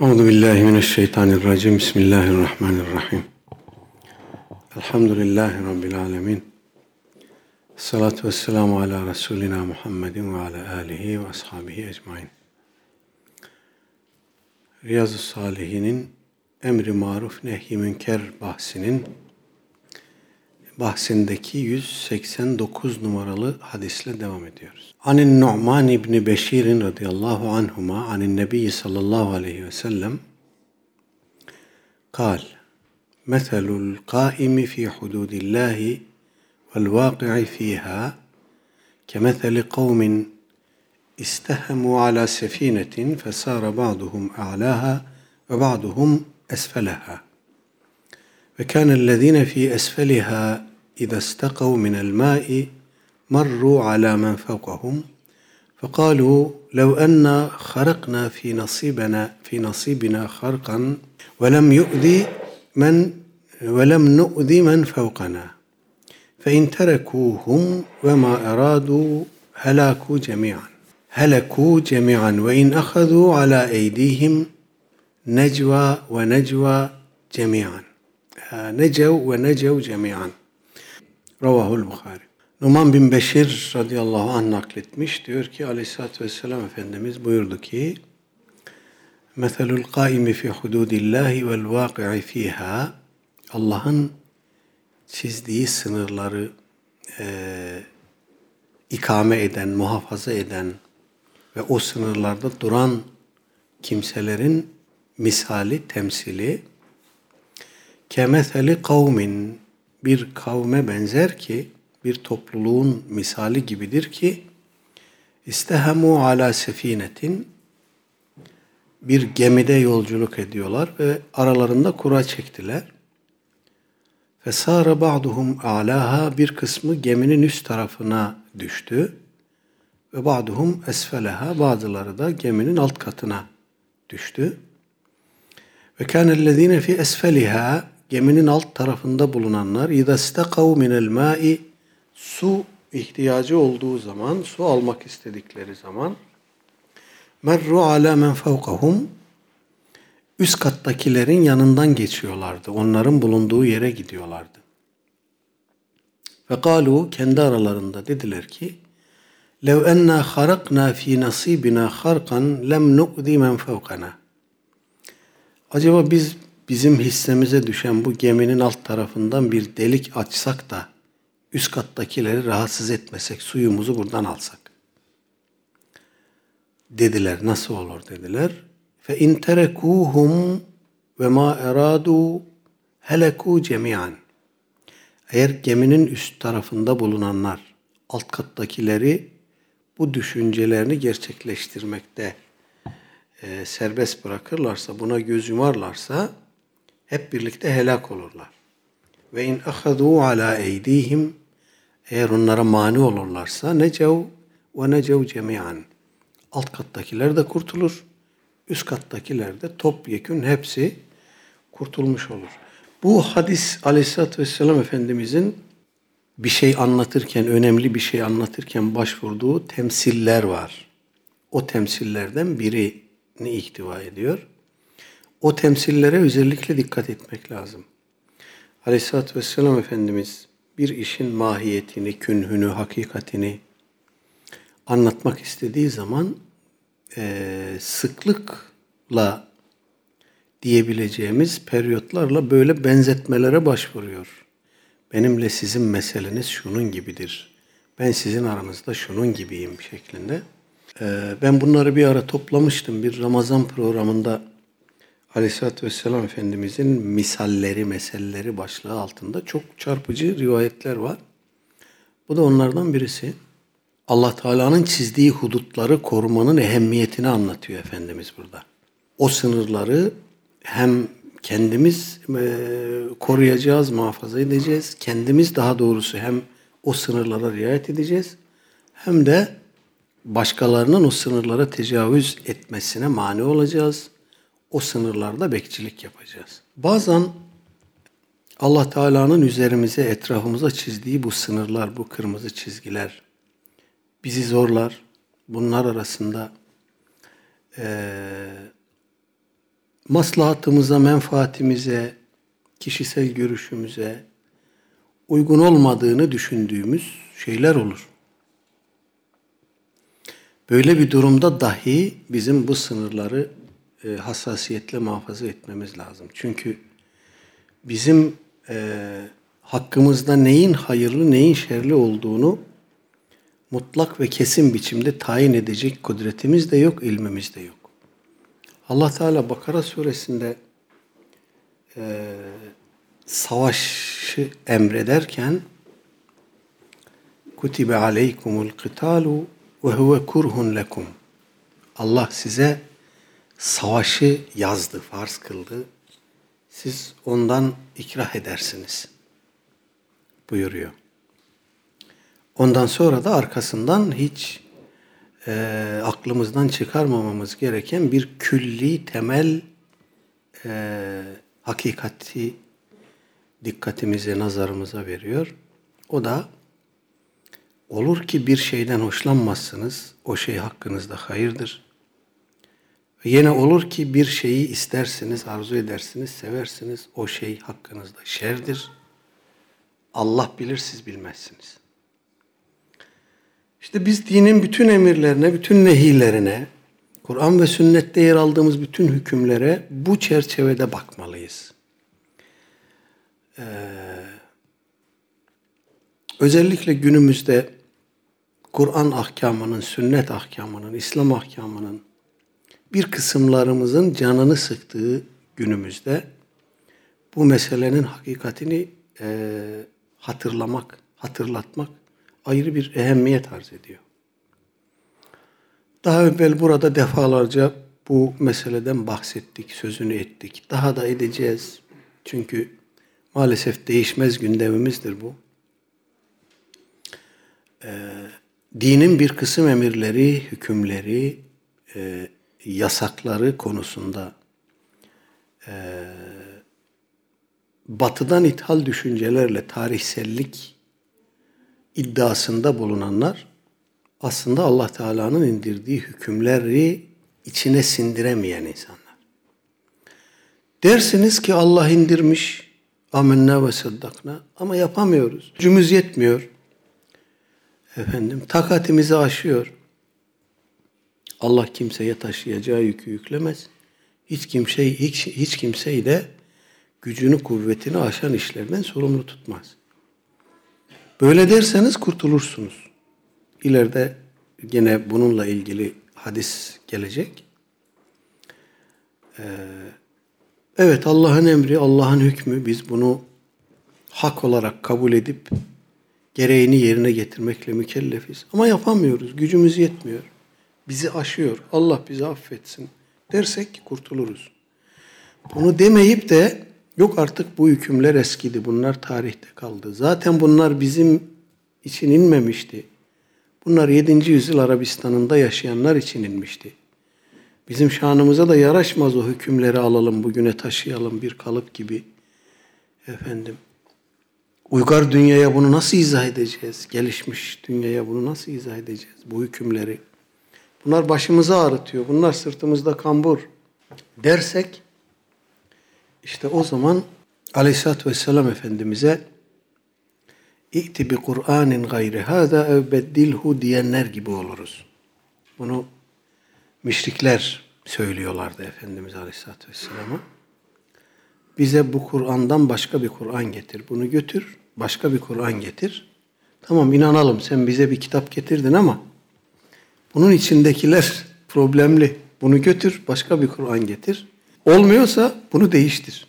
Euzu billahi mineşşeytanirracim. Bismillahirrahmanirrahim. Elhamdülillahi rabbil alamin. Salatu vesselamu ala Resulina Muhammedin ve ala alihi ve ashabihi ecmaîn. Riyazu Salihin'in emri maruf nehy münker bahsinin bahsindeki 189 numaralı hadisle devam ediyoruz. Anin Nu'man İbni Beşir radıyallahu anhuma anin Nebi sallallahu aleyhi ve sellem قال مثل القائم في حدود الله والواقع فيها كمثل قوم استهموا على سفينة فسار بعضهم أعلاها وبعضهم أسفلها وكان الذين في أسفلها إذا استقوا من الماء مروا على من فوقهم فقالوا لو أن خرقنا في نصيبنا في نصيبنا خرقا ولم يؤذي من ولم نؤذي من فوقنا فإن تركوهم وما أرادوا هلاكوا جميعا هلكوا جميعا وإن أخذوا على أيديهم نجوى ونجوى جميعا نجوا ونجوا جميعا. Ravahul Bukhari. Numan bin Beşir radıyallahu anh nakletmiş. Diyor ki aleyhissalatü vesselam Efendimiz buyurdu ki Meselul kaimi fi hududillahi vel vaki'i fiha Allah'ın çizdiği sınırları e, ikame eden, muhafaza eden ve o sınırlarda duran kimselerin misali, temsili kemeseli kavmin bir kavme benzer ki bir topluluğun misali gibidir ki istehemu ala sefinetin bir gemide yolculuk ediyorlar ve aralarında kura çektiler. Fesara ba'duhum a'laha bir kısmı geminin üst tarafına düştü ve ba'duhum esfeleha bazıları da geminin alt katına düştü. Ve kânellezîne fi esfeliha geminin alt tarafında bulunanlar اِذَا اسْتَقَوْ مِنَ الْمَاءِ Su ihtiyacı olduğu zaman, su almak istedikleri zaman merru ala men fevkahum üst kattakilerin yanından geçiyorlardı. Onların bulunduğu yere gidiyorlardı. Ve kalu kendi aralarında dediler ki lev enna harakna fi nasibina harkan lem nu'zi men fevkana Acaba biz bizim hissemize düşen bu geminin alt tarafından bir delik açsak da üst kattakileri rahatsız etmesek, suyumuzu buradan alsak. Dediler, nasıl olur dediler. Fe in terekuhum ve ma eradu heleku cemiyan. Eğer geminin üst tarafında bulunanlar alt kattakileri bu düşüncelerini gerçekleştirmekte e, serbest bırakırlarsa, buna göz yumarlarsa hep birlikte helak olurlar. Ve in ahadu ala eydihim eğer onlara mani olurlarsa necev ve necev cemiyan. Alt kattakiler de kurtulur. Üst kattakiler de topyekün hepsi kurtulmuş olur. Bu hadis aleyhissalatü vesselam Efendimizin bir şey anlatırken, önemli bir şey anlatırken başvurduğu temsiller var. O temsillerden birini ihtiva ediyor. O temsillere özellikle dikkat etmek lazım. Aleyhisselatü Vesselam Efendimiz bir işin mahiyetini, künhünü, hakikatini anlatmak istediği zaman e, sıklıkla diyebileceğimiz periyotlarla böyle benzetmelere başvuruyor. Benimle sizin meseleniz şunun gibidir. Ben sizin aranızda şunun gibiyim şeklinde. E, ben bunları bir ara toplamıştım. Bir Ramazan programında Aleyhisselatü Vesselam Efendimizin misalleri, meselleri başlığı altında çok çarpıcı rivayetler var. Bu da onlardan birisi. Allah Teala'nın çizdiği hudutları korumanın ehemmiyetini anlatıyor Efendimiz burada. O sınırları hem kendimiz e, koruyacağız, muhafaza edeceğiz. Kendimiz daha doğrusu hem o sınırlara riayet edeceğiz hem de başkalarının o sınırlara tecavüz etmesine mani olacağız o sınırlarda bekçilik yapacağız. Bazen Allah Teala'nın üzerimize, etrafımıza çizdiği bu sınırlar, bu kırmızı çizgiler bizi zorlar. Bunlar arasında e, maslahatımıza, menfaatimize, kişisel görüşümüze uygun olmadığını düşündüğümüz şeyler olur. Böyle bir durumda dahi bizim bu sınırları e, hassasiyetle muhafaza etmemiz lazım. Çünkü bizim e, hakkımızda neyin hayırlı neyin şerli olduğunu mutlak ve kesin biçimde tayin edecek kudretimiz de yok, ilmimiz de yok. Allah Teala Bakara suresinde e, savaşı emrederken kutibe aleykumul kitalu ve huve kurhun lekum. Allah size savaşı yazdı, farz kıldı. Siz ondan ikrah edersiniz buyuruyor. Ondan sonra da arkasından hiç e, aklımızdan çıkarmamamız gereken bir külli temel e, hakikati dikkatimize, nazarımıza veriyor. O da olur ki bir şeyden hoşlanmazsınız, o şey hakkınızda hayırdır. Yine olur ki bir şeyi istersiniz, arzu edersiniz, seversiniz, o şey hakkınızda şerdir. Allah bilir, siz bilmezsiniz. İşte biz dinin bütün emirlerine, bütün nehirlerine, Kur'an ve sünnette yer aldığımız bütün hükümlere bu çerçevede bakmalıyız. Ee, özellikle günümüzde Kur'an ahkamının, sünnet ahkamının, İslam ahkamının bir kısımlarımızın canını sıktığı günümüzde bu meselenin hakikatini e, hatırlamak, hatırlatmak ayrı bir ehemmiyet arz ediyor. Daha evvel burada defalarca bu meseleden bahsettik, sözünü ettik. Daha da edeceğiz. Çünkü maalesef değişmez gündemimizdir bu. Ee, dinin bir kısım emirleri, hükümleri, e, yasakları konusunda e, batıdan ithal düşüncelerle tarihsellik iddiasında bulunanlar aslında Allah Teala'nın indirdiği hükümleri içine sindiremeyen insanlar. Dersiniz ki Allah indirmiş amenna ve saddakna ama yapamıyoruz. Gücümüz yetmiyor. Efendim takatimizi aşıyor. Allah kimseye taşıyacağı yükü yüklemez. Hiç kimseyi hiç, hiç kimseyi de gücünü kuvvetini aşan işlerden sorumlu tutmaz. Böyle derseniz kurtulursunuz. İleride yine bununla ilgili hadis gelecek. Ee, evet Allah'ın emri, Allah'ın hükmü biz bunu hak olarak kabul edip gereğini yerine getirmekle mükellefiz. Ama yapamıyoruz. Gücümüz yetmiyor. Bizi aşıyor. Allah bizi affetsin dersek kurtuluruz. Bunu demeyip de Yok artık bu hükümler eskidi, bunlar tarihte kaldı. Zaten bunlar bizim için inmemişti. Bunlar 7. yüzyıl Arabistan'ında yaşayanlar için inmişti. Bizim şanımıza da yaraşmaz o hükümleri alalım, bugüne taşıyalım bir kalıp gibi. Efendim, uygar dünyaya bunu nasıl izah edeceğiz? Gelişmiş dünyaya bunu nasıl izah edeceğiz? Bu hükümleri. Bunlar başımızı ağrıtıyor, bunlar sırtımızda kambur dersek, işte o zaman Aleyhisselatü Vesselam Efendimiz'e İ'ti bi Kur'anin gayri hâdâ ev beddilhu diyenler gibi oluruz. Bunu müşrikler söylüyorlardı Efendimiz Aleyhisselatü Vesselam'a. Bize bu Kur'an'dan başka bir Kur'an getir. Bunu götür, başka bir Kur'an getir. Tamam inanalım sen bize bir kitap getirdin ama bunun içindekiler problemli. Bunu götür, başka bir Kur'an getir. Olmuyorsa bunu değiştir.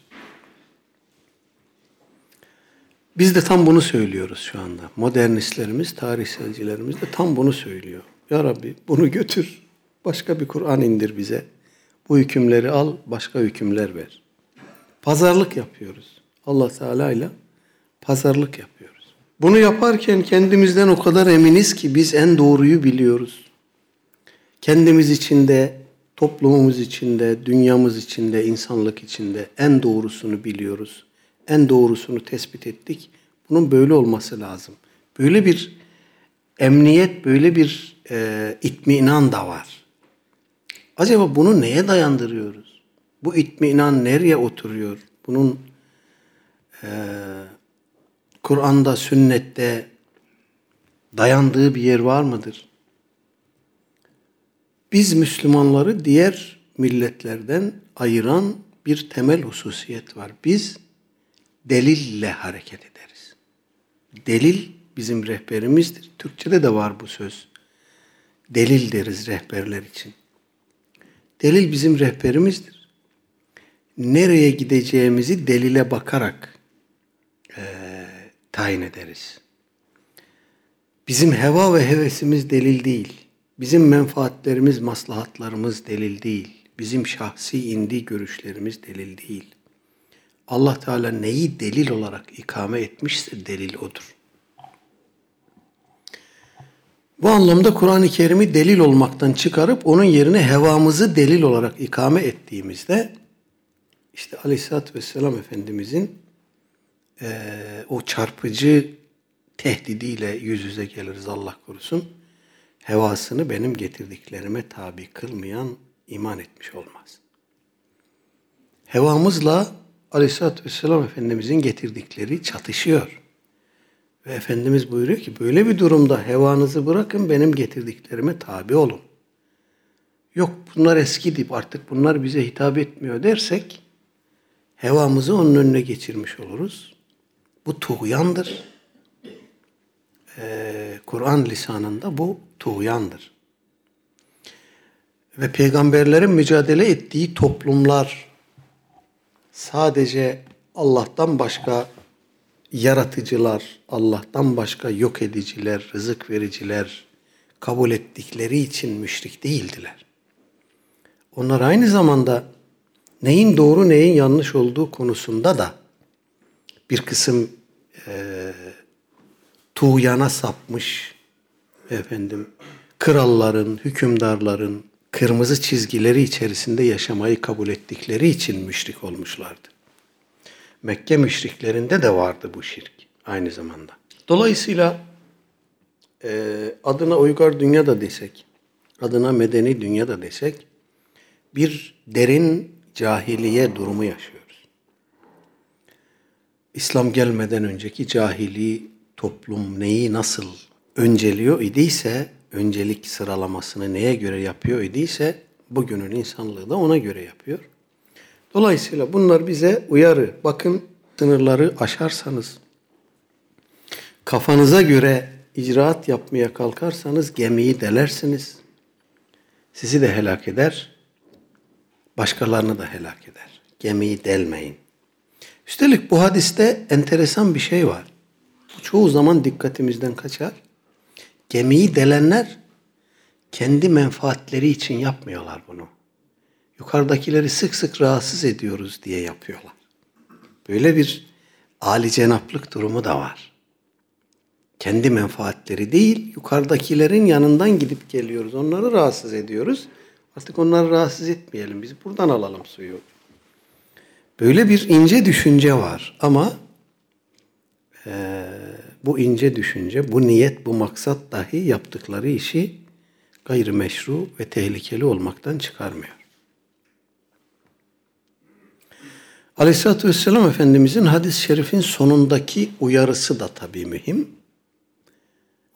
Biz de tam bunu söylüyoruz şu anda. Modernistlerimiz, tarihselcilerimiz de tam bunu söylüyor. Ya Rabbi bunu götür, başka bir Kur'an indir bize. Bu hükümleri al, başka hükümler ver. Pazarlık yapıyoruz. Allah Teala ile pazarlık yapıyoruz. Bunu yaparken kendimizden o kadar eminiz ki biz en doğruyu biliyoruz. Kendimiz içinde, toplumumuz içinde, dünyamız içinde, insanlık içinde en doğrusunu biliyoruz. En doğrusunu tespit ettik. Bunun böyle olması lazım. Böyle bir emniyet, böyle bir e, itminan da var. Acaba bunu neye dayandırıyoruz? Bu itminan nereye oturuyor? Bunun e, Kur'an'da, sünnette dayandığı bir yer var mıdır? Biz Müslümanları diğer milletlerden ayıran bir temel hususiyet var. Biz delille hareket ederiz. Delil bizim rehberimizdir. Türkçede de var bu söz. Delil deriz rehberler için. Delil bizim rehberimizdir. Nereye gideceğimizi delile bakarak e, tayin ederiz. Bizim heva ve hevesimiz delil değil. Bizim menfaatlerimiz, maslahatlarımız delil değil. Bizim şahsi indi görüşlerimiz delil değil. Allah Teala neyi delil olarak ikame etmişse delil odur. Bu anlamda Kur'an-ı Kerim'i delil olmaktan çıkarıp onun yerine hevamızı delil olarak ikame ettiğimizde işte Aleyhisselatü Vesselam Efendimizin e, o çarpıcı tehdidiyle yüz yüze geliriz Allah korusun. Hevasını benim getirdiklerime tabi kılmayan iman etmiş olmaz. Hevamızla Aleyhisselatü Vesselam Efendimizin getirdikleri çatışıyor. Ve Efendimiz buyuruyor ki böyle bir durumda hevanızı bırakın benim getirdiklerime tabi olun. Yok bunlar eski deyip artık bunlar bize hitap etmiyor dersek hevamızı onun önüne geçirmiş oluruz. Bu tuğyandır. Ee, Kur'an lisanında bu tuğyandır. Ve peygamberlerin mücadele ettiği toplumlar sadece Allah'tan başka yaratıcılar, Allah'tan başka yok ediciler, rızık vericiler kabul ettikleri için müşrik değildiler. Onlar aynı zamanda neyin doğru neyin yanlış olduğu konusunda da bir kısım e, tuğyana sapmış efendim kralların, hükümdarların kırmızı çizgileri içerisinde yaşamayı kabul ettikleri için müşrik olmuşlardı. Mekke müşriklerinde de vardı bu şirk aynı zamanda. Dolayısıyla e, adına uygar dünya da desek, adına medeni dünya da desek bir derin cahiliye durumu yaşıyoruz. İslam gelmeden önceki cahili toplum neyi nasıl önceliyor idiyse, öncelik sıralamasını neye göre yapıyor idiyse bugünün insanlığı da ona göre yapıyor. Dolayısıyla bunlar bize uyarı. Bakın sınırları aşarsanız, kafanıza göre icraat yapmaya kalkarsanız gemiyi delersiniz. Sizi de helak eder, başkalarını da helak eder. Gemiyi delmeyin. Üstelik bu hadiste enteresan bir şey var. Çoğu zaman dikkatimizden kaçar. Gemiyi delenler kendi menfaatleri için yapmıyorlar bunu yukarıdakileri sık sık rahatsız ediyoruz diye yapıyorlar. Böyle bir âli cenaplık durumu da var. Kendi menfaatleri değil, yukarıdakilerin yanından gidip geliyoruz. Onları rahatsız ediyoruz. Artık onları rahatsız etmeyelim. Biz buradan alalım suyu. Böyle bir ince düşünce var. Ama e, bu ince düşünce, bu niyet, bu maksat dahi yaptıkları işi gayrimeşru ve tehlikeli olmaktan çıkarmıyor. Aleyhisselatü Vesselam Efendimizin hadis-i şerifin sonundaki uyarısı da tabii mühim.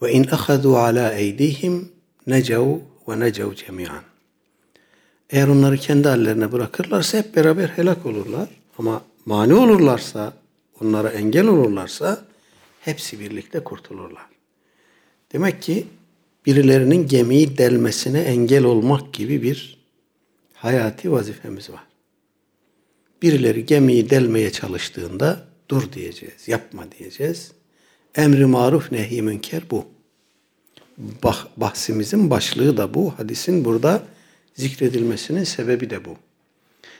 Ve in ahadu ala eydihim necav ve necav cemiyan. Eğer onları kendi hallerine bırakırlarsa hep beraber helak olurlar. Ama mani olurlarsa, onlara engel olurlarsa hepsi birlikte kurtulurlar. Demek ki birilerinin gemiyi delmesine engel olmak gibi bir hayati vazifemiz var. Birileri gemiyi delmeye çalıştığında dur diyeceğiz, yapma diyeceğiz. Emri maruf nehi münker bu. Bah, bahsimizin başlığı da bu. Hadisin burada zikredilmesinin sebebi de bu.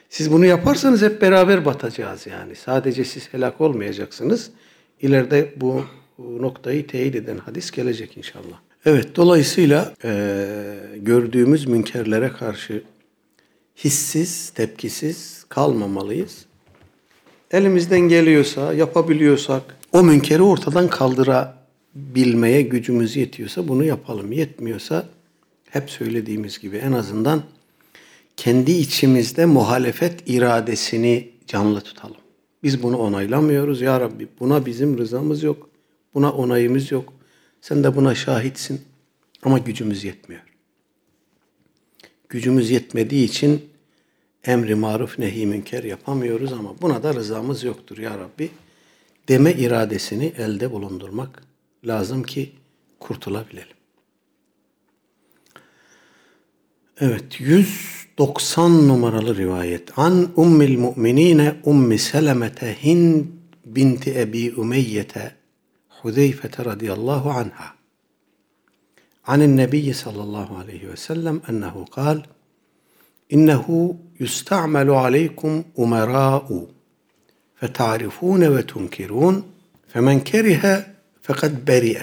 Siz bunu yaparsanız hep beraber batacağız yani. Sadece siz helak olmayacaksınız. İleride bu noktayı teyit eden hadis gelecek inşallah. Evet, dolayısıyla e, gördüğümüz münkerlere karşı hissiz, tepkisiz kalmamalıyız. Elimizden geliyorsa, yapabiliyorsak, o münkeri ortadan kaldırabilmeye gücümüz yetiyorsa bunu yapalım. Yetmiyorsa hep söylediğimiz gibi en azından kendi içimizde muhalefet iradesini canlı tutalım. Biz bunu onaylamıyoruz ya Rabbi. Buna bizim rızamız yok. Buna onayımız yok. Sen de buna şahitsin. Ama gücümüz yetmiyor. Gücümüz yetmediği için emri maruf nehi münker yapamıyoruz ama buna da rızamız yoktur ya Rabbi. Deme iradesini elde bulundurmak lazım ki kurtulabilelim. Evet 190 numaralı rivayet. An ummil mu'minine ummi selemete hind binti ebi umeyyete Huzeyfete radıyallahu anha. عن النبي صلى الله عليه وسلم أنه قال إنه يستعمل عليكم أمراء فتعرفون وتنكرون فمن كره فقد برئ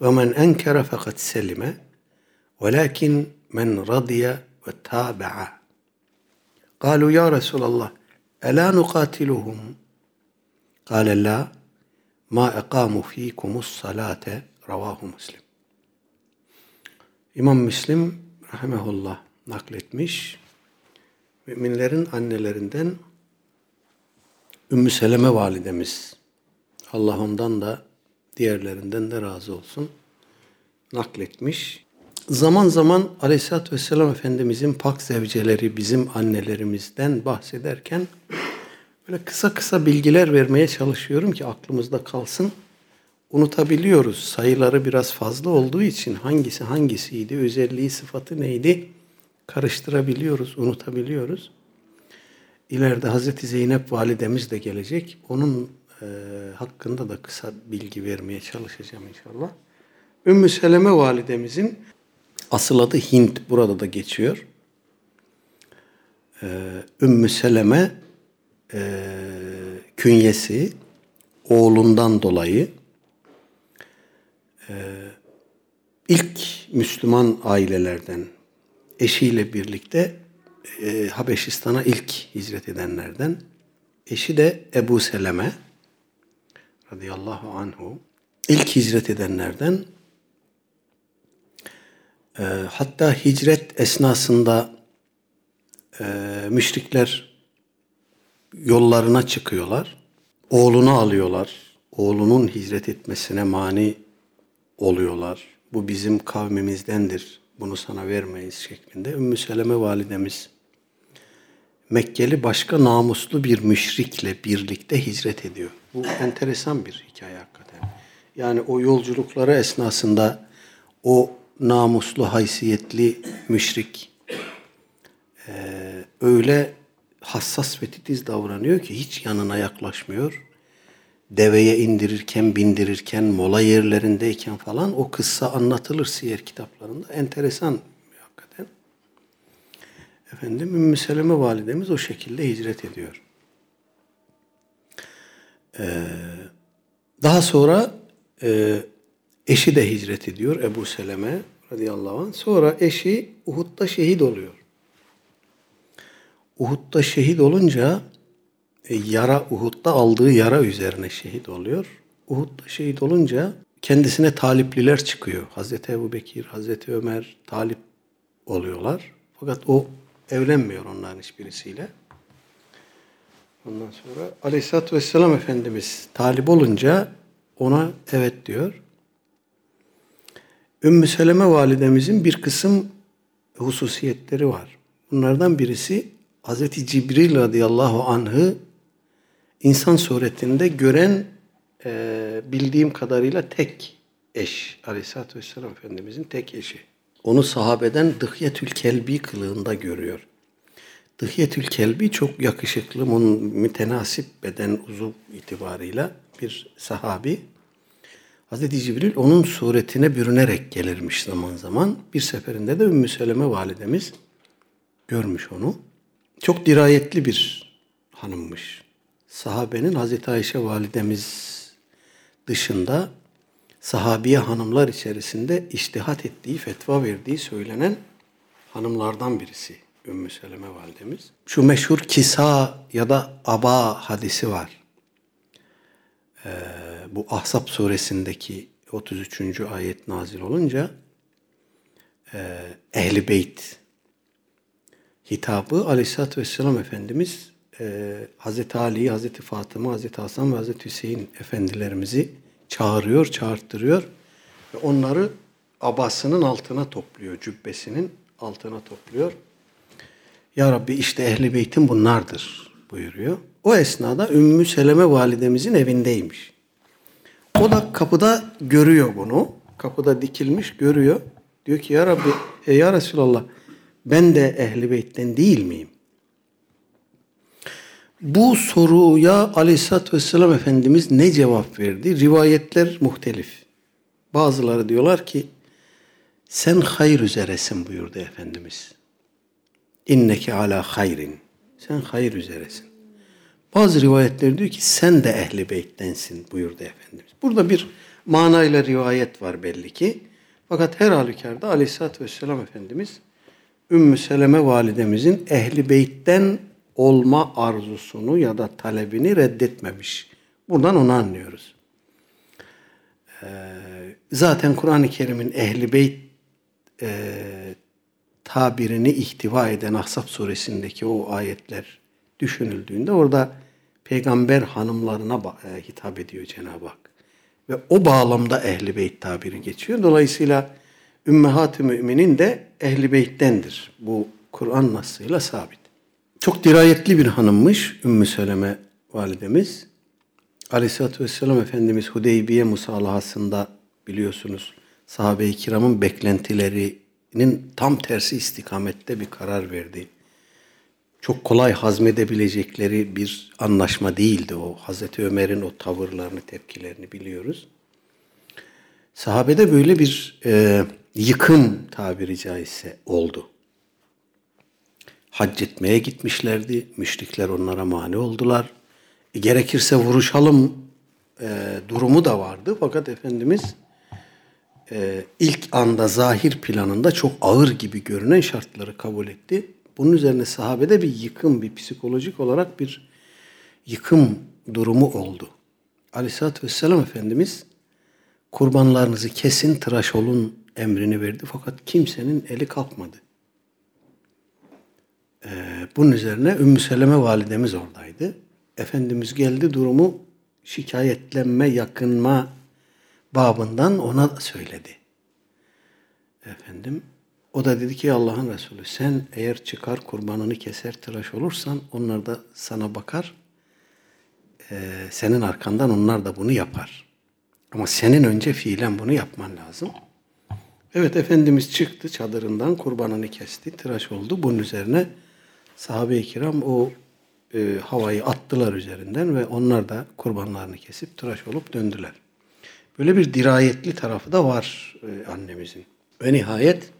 ومن أنكر فقد سلم ولكن من رضي ve tabi'a. Kalu ya Resulallah ela nukatiluhum? Kale la ma ekamu fikumus salate ravahu muslim. İmam Müslim rahimehullah nakletmiş. Müminlerin annelerinden Ümmü Seleme validemiz. Allah ondan da diğerlerinden de razı olsun. Nakletmiş. Zaman zaman Aleyhisselatü Vesselam Efendimizin pak zevceleri bizim annelerimizden bahsederken böyle kısa kısa bilgiler vermeye çalışıyorum ki aklımızda kalsın. Unutabiliyoruz. Sayıları biraz fazla olduğu için hangisi hangisiydi, özelliği, sıfatı neydi karıştırabiliyoruz, unutabiliyoruz. İleride Hazreti Zeynep validemiz de gelecek. Onun e, hakkında da kısa bilgi vermeye çalışacağım inşallah. Ümmü Seleme validemizin asıl adı Hint. Burada da geçiyor. Ee, Ümmü Seleme e, künyesi oğlundan dolayı e, ilk Müslüman ailelerden eşiyle birlikte e, Habeşistan'a ilk hicret edenlerden. Eşi de Ebu Seleme radıyallahu anhu ilk hicret edenlerden e, hatta hicret esnasında e, müşrikler yollarına çıkıyorlar. Oğlunu alıyorlar. Oğlunun hicret etmesine mani oluyorlar. Bu bizim kavmimizdendir. Bunu sana vermeyiz şeklinde. Ümmü Seleme validemiz Mekkeli başka namuslu bir müşrikle birlikte hicret ediyor. Bu enteresan bir hikaye hakikaten. Yani o yolculukları esnasında o namuslu, haysiyetli müşrik e, öyle hassas ve titiz davranıyor ki hiç yanına yaklaşmıyor. Deveye indirirken, bindirirken, mola yerlerindeyken falan o kıssa anlatılır siyer kitaplarında. Enteresan hakikaten. Efendim Ümmü Seleme validemiz o şekilde hicret ediyor. Ee, daha sonra e, eşi de hicret ediyor Ebu Seleme radıyallahu anh. Sonra eşi Uhud'da şehit oluyor. Uhud'da şehit olunca e, yara Uhud'da aldığı yara üzerine şehit oluyor. Uhud'da şehit olunca kendisine talipliler çıkıyor. Hazreti Ebu Bekir, Hazreti Ömer talip oluyorlar. Fakat o evlenmiyor onların hiçbirisiyle. Ondan sonra Aleyhisselatü Vesselam Efendimiz talip olunca ona evet diyor. Ümmü Seleme validemizin bir kısım hususiyetleri var. Bunlardan birisi Hazreti Cibril radıyallahu anh'ı insan suretinde gören e, bildiğim kadarıyla tek eş. Aleyhisselatü Vesselam Efendimizin tek eşi. Onu sahabeden Dıhyetül Kelbi kılığında görüyor. Dıhyetül Kelbi çok yakışıklı, mütenasip beden uzuv itibarıyla bir sahabi. Hazreti Cibril onun suretine bürünerek gelirmiş zaman zaman. Bir seferinde de Ümmü Seleme validemiz görmüş onu. Çok dirayetli bir hanımmış. Sahabenin Hazreti Ayşe validemiz dışında sahabiye hanımlar içerisinde iştihat ettiği, fetva verdiği söylenen hanımlardan birisi Ümmü Seleme validemiz. Şu meşhur kisa ya da aba hadisi var. Ee, bu Ahzab suresindeki 33. ayet nazil olunca e, Ehli Beyt hitabı Aleyhisselatü Vesselam Efendimiz e, Hazreti Ali, Hazreti Fatıma, Hazreti Hasan ve Hazreti Hüseyin efendilerimizi çağırıyor, çağırttırıyor ve onları abasının altına topluyor, cübbesinin altına topluyor. Ya Rabbi işte ehli beytin bunlardır buyuruyor. O esnada Ümmü Seleme validemizin evindeymiş. O da kapıda görüyor bunu. Kapıda dikilmiş görüyor. Diyor ki ya Rabbi, e, ya Resulallah ben de ehli beytten değil miyim? Bu soruya Aleyhisselatü Vesselam Efendimiz ne cevap verdi? Rivayetler muhtelif. Bazıları diyorlar ki sen hayır üzeresin buyurdu Efendimiz. İnneke ala hayrin. Sen hayır üzeresin. Bazı rivayetler diyor ki sen de ehli beyttensin buyurdu Efendimiz. Burada bir manayla rivayet var belli ki. Fakat her halükarda aleyhissalatü vesselam Efendimiz Ümmü Seleme validemizin ehli beytten olma arzusunu ya da talebini reddetmemiş. Buradan onu anlıyoruz. Ee, zaten Kur'an-ı Kerim'in ehli beyt e, tabirini ihtiva eden Ahzab suresindeki o ayetler düşünüldüğünde orada peygamber hanımlarına e, hitap ediyor Cenab-ı Hak. Ve o bağlamda ehli beyt tabiri geçiyor. Dolayısıyla ümmehat-ı müminin de ehli beyttendir. Bu Kur'an nasıyla sabit. Çok dirayetli bir hanımmış Ümmü Seleme validemiz. Aleyhisselatü Vesselam Efendimiz Hudeybiye musalahasında biliyorsunuz sahabe-i kiramın beklentilerinin tam tersi istikamette bir karar verdi. Çok kolay hazmedebilecekleri bir anlaşma değildi o. Hazreti Ömer'in o tavırlarını, tepkilerini biliyoruz. Sahabede böyle bir e, yıkım tabiri caizse oldu. Hac etmeye gitmişlerdi. Müşrikler onlara mani oldular. E, gerekirse vuruşalım e, durumu da vardı. Fakat Efendimiz e, ilk anda zahir planında çok ağır gibi görünen şartları kabul etti. Bunun üzerine sahabede bir yıkım, bir psikolojik olarak bir yıkım durumu oldu. Aleyhisselatü Vesselam Efendimiz kurbanlarınızı kesin, tıraş olun emrini verdi. Fakat kimsenin eli kalkmadı. Ee, bunun üzerine Ümmü Seleme validemiz oradaydı. Efendimiz geldi durumu şikayetlenme, yakınma babından ona söyledi. Efendim o da dedi ki Allah'ın Resulü sen eğer çıkar kurbanını keser tıraş olursan onlar da sana bakar. E, senin arkandan onlar da bunu yapar. Ama senin önce fiilen bunu yapman lazım. Evet Efendimiz çıktı çadırından kurbanını kesti, tıraş oldu. Bunun üzerine sahabe-i kiram o e, havayı attılar üzerinden ve onlar da kurbanlarını kesip tıraş olup döndüler. Böyle bir dirayetli tarafı da var e, annemizin. Ve nihayet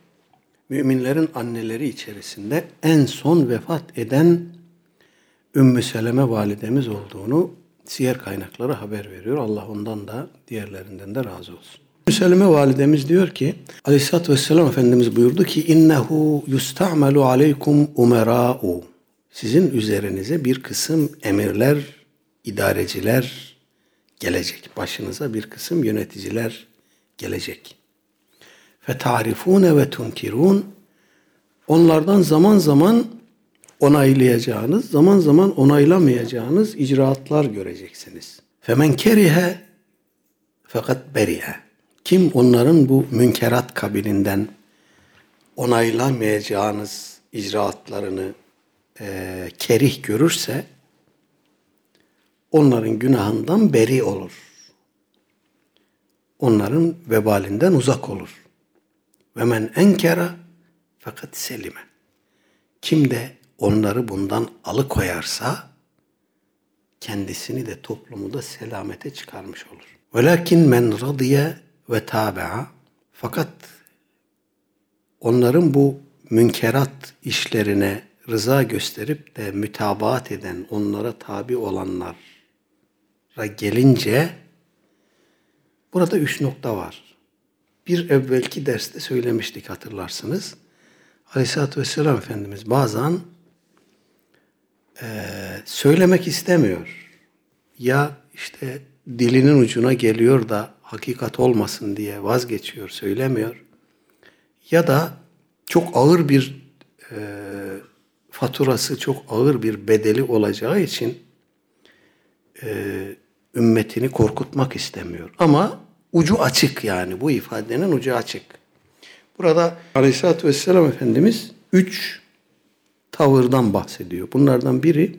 müminlerin anneleri içerisinde en son vefat eden Ümmü Seleme validemiz olduğunu siyer kaynakları haber veriyor. Allah ondan da diğerlerinden de razı olsun. Ümmü Seleme validemiz diyor ki Aleyhisselatü Vesselam Efendimiz buyurdu ki innehu yusta'melu aleykum umera'u sizin üzerinize bir kısım emirler, idareciler gelecek. Başınıza bir kısım yöneticiler gelecek. Fetarifune ve tunkirun onlardan zaman zaman onaylayacağınız, zaman zaman onaylamayacağınız icraatlar göreceksiniz. Femen kerihe fakat beriye. Kim onların bu münkerat kabilinden onaylamayacağınız icraatlarını e, kerih görürse onların günahından beri olur. Onların vebalinden uzak olur. Ve men enkera fakat selime. Kim de onları bundan alıkoyarsa kendisini de toplumu da selamete çıkarmış olur. Velakin men radiye ve tabi'a fakat onların bu münkerat işlerine rıza gösterip de mütabaat eden, onlara tabi olanlara gelince burada üç nokta var bir evvelki derste söylemiştik hatırlarsınız. Aleyhisselatü Vesselam Efendimiz bazen e, söylemek istemiyor. Ya işte dilinin ucuna geliyor da hakikat olmasın diye vazgeçiyor, söylemiyor. Ya da çok ağır bir e, faturası çok ağır bir bedeli olacağı için e, ümmetini korkutmak istemiyor. Ama ucu açık yani bu ifadenin ucu açık. Burada Aleyhisselatü Vesselam Efendimiz üç tavırdan bahsediyor. Bunlardan biri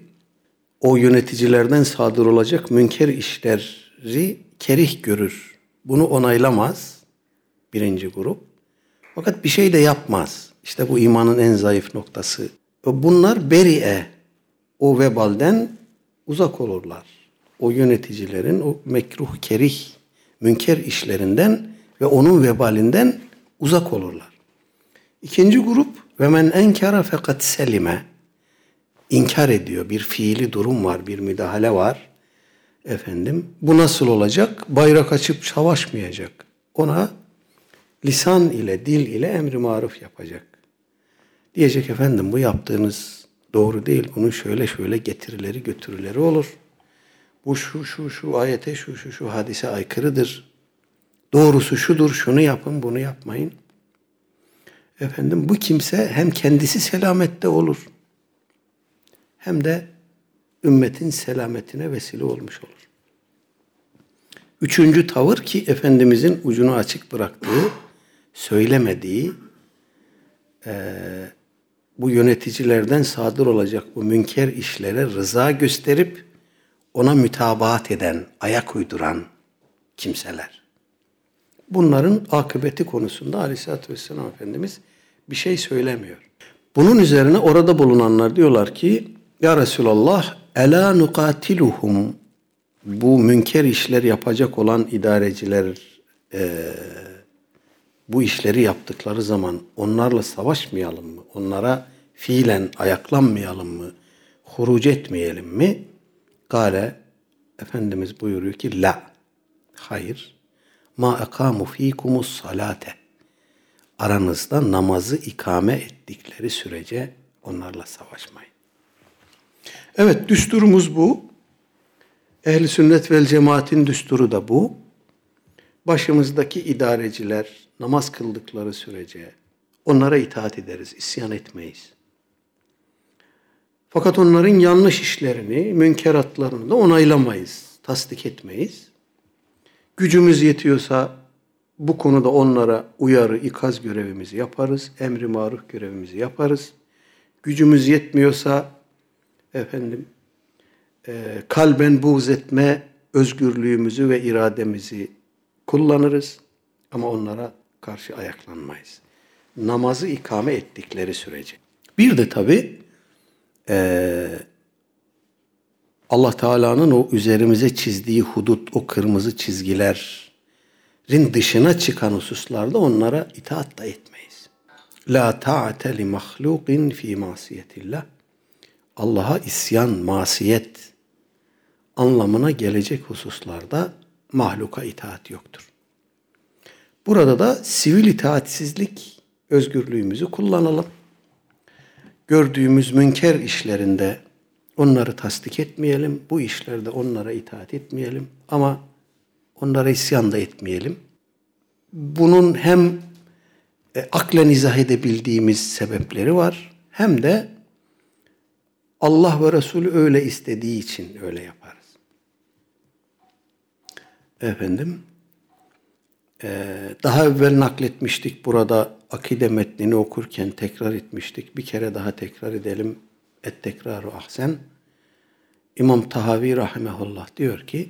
o yöneticilerden sadır olacak münker işleri kerih görür. Bunu onaylamaz birinci grup. Fakat bir şey de yapmaz. İşte bu imanın en zayıf noktası. Bunlar beri'e, o vebalden uzak olurlar. O yöneticilerin o mekruh, kerih, münker işlerinden ve onun vebalinden uzak olurlar. İkinci grup ve men enkara fakat selime inkar ediyor. Bir fiili durum var, bir müdahale var. Efendim, bu nasıl olacak? Bayrak açıp savaşmayacak. Ona lisan ile, dil ile emri maruf yapacak. Diyecek efendim bu yaptığınız doğru değil. Bunun şöyle şöyle getirileri götürüleri olur. Bu şu şu şu ayete şu şu şu hadise aykırıdır. Doğrusu şudur, şunu yapın, bunu yapmayın. Efendim bu kimse hem kendisi selamette olur hem de ümmetin selametine vesile olmuş olur. Üçüncü tavır ki Efendimizin ucunu açık bıraktığı, söylemediği, e, bu yöneticilerden sadır olacak bu münker işlere rıza gösterip ona mütabaat eden, ayak uyduran kimseler. Bunların akıbeti konusunda Aleyhisselatü Vesselam Efendimiz bir şey söylemiyor. Bunun üzerine orada bulunanlar diyorlar ki Ya Resulallah ela nukatiluhum bu münker işler yapacak olan idareciler e, bu işleri yaptıkları zaman onlarla savaşmayalım mı? Onlara fiilen ayaklanmayalım mı? Huruc etmeyelim mi? Gale Efendimiz buyuruyor ki la. Hayır. Ma ekamu fikumus salate. Aranızda namazı ikame ettikleri sürece onlarla savaşmayın. Evet düsturumuz bu. Ehli sünnet vel cemaatin düsturu da bu. Başımızdaki idareciler namaz kıldıkları sürece onlara itaat ederiz, isyan etmeyiz. Fakat onların yanlış işlerini, münkeratlarını da onaylamayız, tasdik etmeyiz. Gücümüz yetiyorsa bu konuda onlara uyarı, ikaz görevimizi yaparız, emri maruf görevimizi yaparız. Gücümüz yetmiyorsa efendim e, kalben buğz etme özgürlüğümüzü ve irademizi kullanırız ama onlara karşı ayaklanmayız. Namazı ikame ettikleri sürece. Bir de tabi e, Allah Teala'nın o üzerimize çizdiği hudut, o kırmızı çizgilerin dışına çıkan hususlarda onlara itaat da etmeyiz. La ta'ate li mahlukin fi masiyetillah. Allah'a isyan, masiyet anlamına gelecek hususlarda mahluka itaat yoktur. Burada da sivil itaatsizlik özgürlüğümüzü kullanalım. Gördüğümüz münker işlerinde onları tasdik etmeyelim. Bu işlerde onlara itaat etmeyelim. Ama onlara isyan da etmeyelim. Bunun hem e, aklen izah edebildiğimiz sebepleri var. Hem de Allah ve Resulü öyle istediği için öyle yaparız. Efendim, ee, daha evvel nakletmiştik burada akide metnini okurken tekrar etmiştik. Bir kere daha tekrar edelim. Et tekraru ahsen. İmam Tahavi rahimehullah diyor ki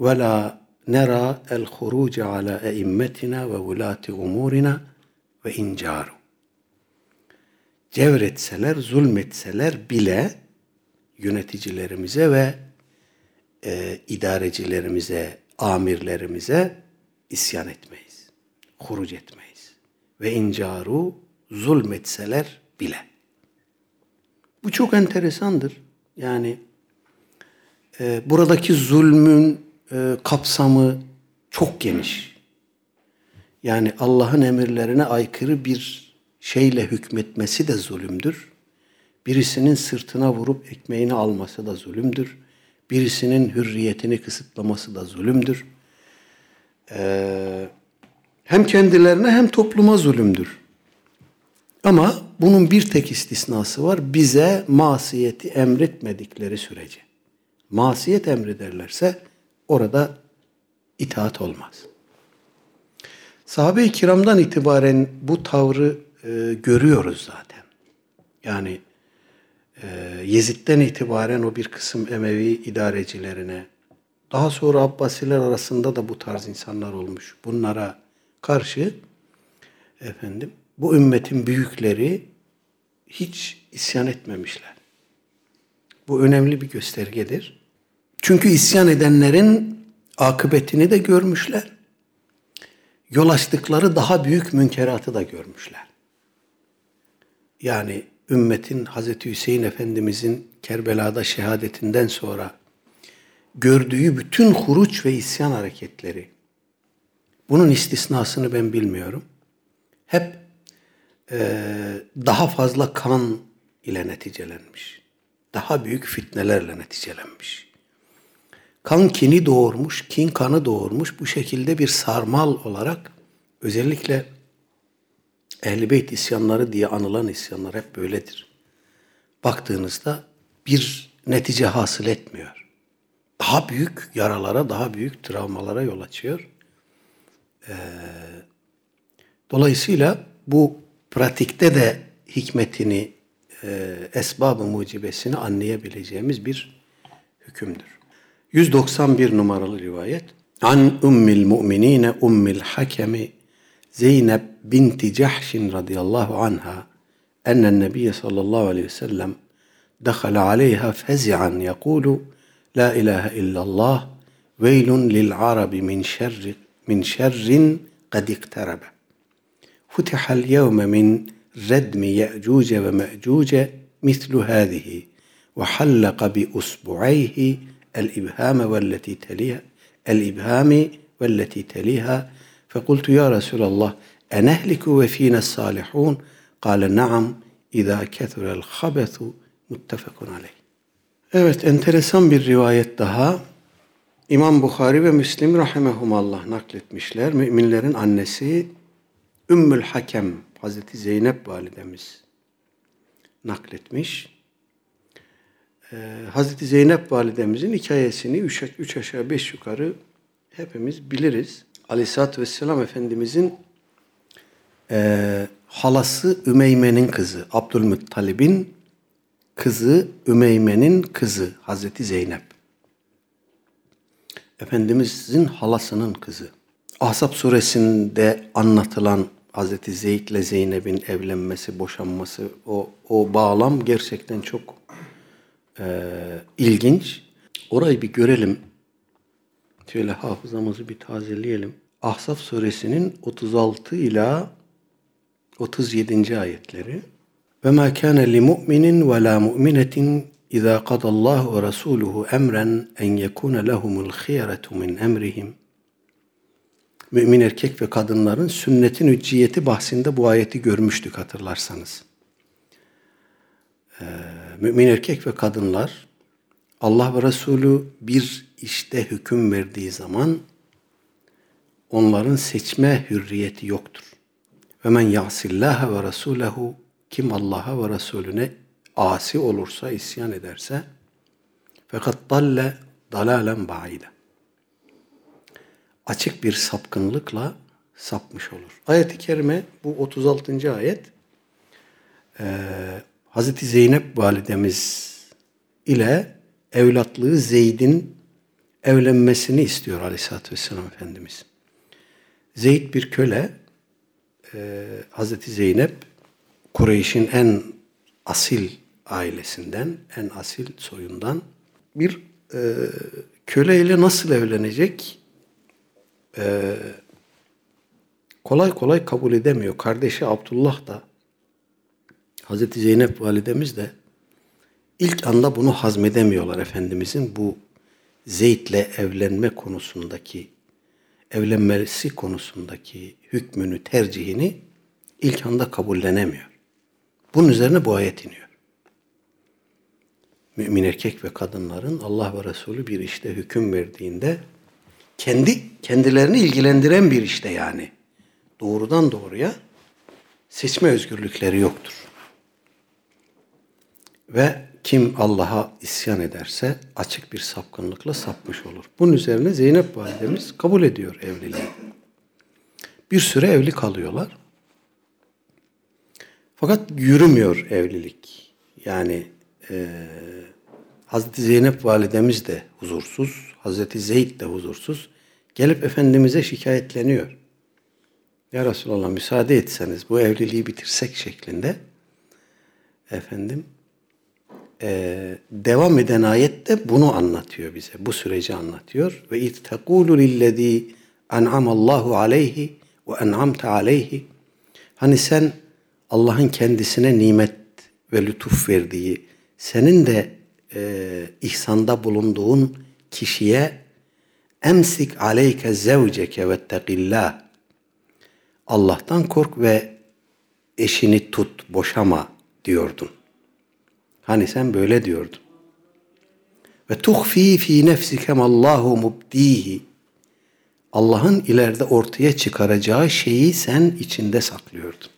ve la nera el huruc ala eimmetina ve vulati umurina ve incaru. Cevretseler, zulmetseler bile yöneticilerimize ve e, idarecilerimize amirlerimize isyan etmeyiz. Huruc etmeyiz. Ve incaru zulmetseler bile. Bu çok enteresandır. Yani e, buradaki zulmün e, kapsamı çok geniş. Yani Allah'ın emirlerine aykırı bir şeyle hükmetmesi de zulümdür. Birisinin sırtına vurup ekmeğini alması da zulümdür birisinin hürriyetini kısıtlaması da zulümdür. Ee, hem kendilerine hem topluma zulümdür. Ama bunun bir tek istisnası var. Bize masiyeti emretmedikleri sürece. Masiyet emrederlerse orada itaat olmaz. Sahabe-i kiramdan itibaren bu tavrı e, görüyoruz zaten. Yani e, Yezid'den itibaren o bir kısım Emevi idarecilerine, daha sonra Abbasiler arasında da bu tarz insanlar olmuş. Bunlara karşı efendim bu ümmetin büyükleri hiç isyan etmemişler. Bu önemli bir göstergedir. Çünkü isyan edenlerin akıbetini de görmüşler. Yol açtıkları daha büyük münkeratı da görmüşler. Yani ümmetin Hazreti Hüseyin Efendimizin Kerbela'da şehadetinden sonra gördüğü bütün huruç ve isyan hareketleri, bunun istisnasını ben bilmiyorum. Hep e, daha fazla kan ile neticelenmiş. Daha büyük fitnelerle neticelenmiş. Kan kini doğurmuş, kin kanı doğurmuş. Bu şekilde bir sarmal olarak özellikle Ehl-i Beyt isyanları diye anılan isyanlar hep böyledir. Baktığınızda bir netice hasıl etmiyor. Daha büyük yaralara, daha büyük travmalara yol açıyor. Ee, dolayısıyla bu pratikte de hikmetini, e, esbab-ı mucibesini anlayabileceğimiz bir hükümdür. 191 numaralı rivayet. An ummil mu'minine ummil hakemi Zeynep binti Cahşin radıyallahu anha enne nebiye sallallahu aleyhi ve sellem دخل عليها فزعا يقول لا إله إلا الله ويل للعرب من شر من شر قد اقترب فتح اليوم من ردم يأجوج ومأجوج مثل هذه وحلق بأصبعيه الإبهام والتي تليها الإبهام والتي تليها فقلت يا رسول الله أنهلك وفينا الصالحون قال نعم إذا كثر الخبث muttefakun aleyh. Evet enteresan bir rivayet daha. İmam Bukhari ve Müslim rahimehumallah nakletmişler. Müminlerin annesi Ümmül Hakem Hazreti Zeynep validemiz nakletmiş. Ee, Hazreti Zeynep validemizin hikayesini üç, üç aşağı beş yukarı hepimiz biliriz. Aleyhisselatü Vesselam Efendimizin e, halası Ümeyme'nin kızı, Abdülmuttalib'in kızı Ümeyme'nin kızı Hazreti Zeynep. Efendimizin halasının kızı. Ahzab suresinde anlatılan Hazreti Zeyd ile Zeynep'in evlenmesi, boşanması, o, o bağlam gerçekten çok e, ilginç. Orayı bir görelim. Şöyle hafızamızı bir tazeleyelim. Ahzab suresinin 36 ila 37. ayetleri. Ve ma kana li mu'minin ve la mu'minetin İza qadallahu ve rasuluhu emren en yekuna lehumul khiyeretu min emrihim. Mümin erkek ve kadınların sünnetin hücciyeti bahsinde bu ayeti görmüştük hatırlarsanız. Ee, mümin erkek ve kadınlar Allah ve Resulü bir işte hüküm verdiği zaman onların seçme hürriyeti yoktur. Ve men ya'sillaha ve rasulehu kim Allah'a ve Resulüne asi olursa, isyan ederse fakat dalle dalalen ba'ide. Açık bir sapkınlıkla sapmış olur. Ayet-i kerime bu 36. ayet e, Hazreti Zeynep validemiz ile evlatlığı Zeyd'in evlenmesini istiyor Aleyhisselatü Vesselam Efendimiz. Zeyd bir köle, e, Hazreti Zeynep Kureyş'in en asil ailesinden, en asil soyundan bir e, köleyle nasıl evlenecek? E, kolay kolay kabul edemiyor. Kardeşi Abdullah da Hazreti Zeynep validemiz de ilk anda bunu hazmedemiyorlar Efendimizin bu Zeyd'le evlenme konusundaki evlenmesi konusundaki hükmünü, tercihini ilk anda kabullenemiyor. Bunun üzerine bu ayet iniyor. Mümin erkek ve kadınların Allah ve Resulü bir işte hüküm verdiğinde kendi kendilerini ilgilendiren bir işte yani doğrudan doğruya seçme özgürlükleri yoktur. Ve kim Allah'a isyan ederse açık bir sapkınlıkla sapmış olur. Bunun üzerine Zeynep validemiz kabul ediyor evliliği. Bir süre evli kalıyorlar. Fakat yürümüyor evlilik. Yani e, Hazreti Zeynep validemiz de huzursuz, Hazreti Zeyd de huzursuz. Gelip Efendimiz'e şikayetleniyor. Ya Resulallah müsaade etseniz bu evliliği bitirsek şeklinde. Efendim e, devam eden ayette bunu anlatıyor bize. Bu süreci anlatıyor. Ve iz tekulu lillezî en'amallahu aleyhi ve en'amte aleyhi. Hani sen Allah'ın kendisine nimet ve lütuf verdiği, senin de e, ihsanda bulunduğun kişiye emsik aleyke zevceke ve tekillah. Allah'tan kork ve eşini tut, boşama diyordun. Hani sen böyle diyordun. Ve tuhfi fi nefsike Allahu mubdihi. Allah'ın ileride ortaya çıkaracağı şeyi sen içinde saklıyordun.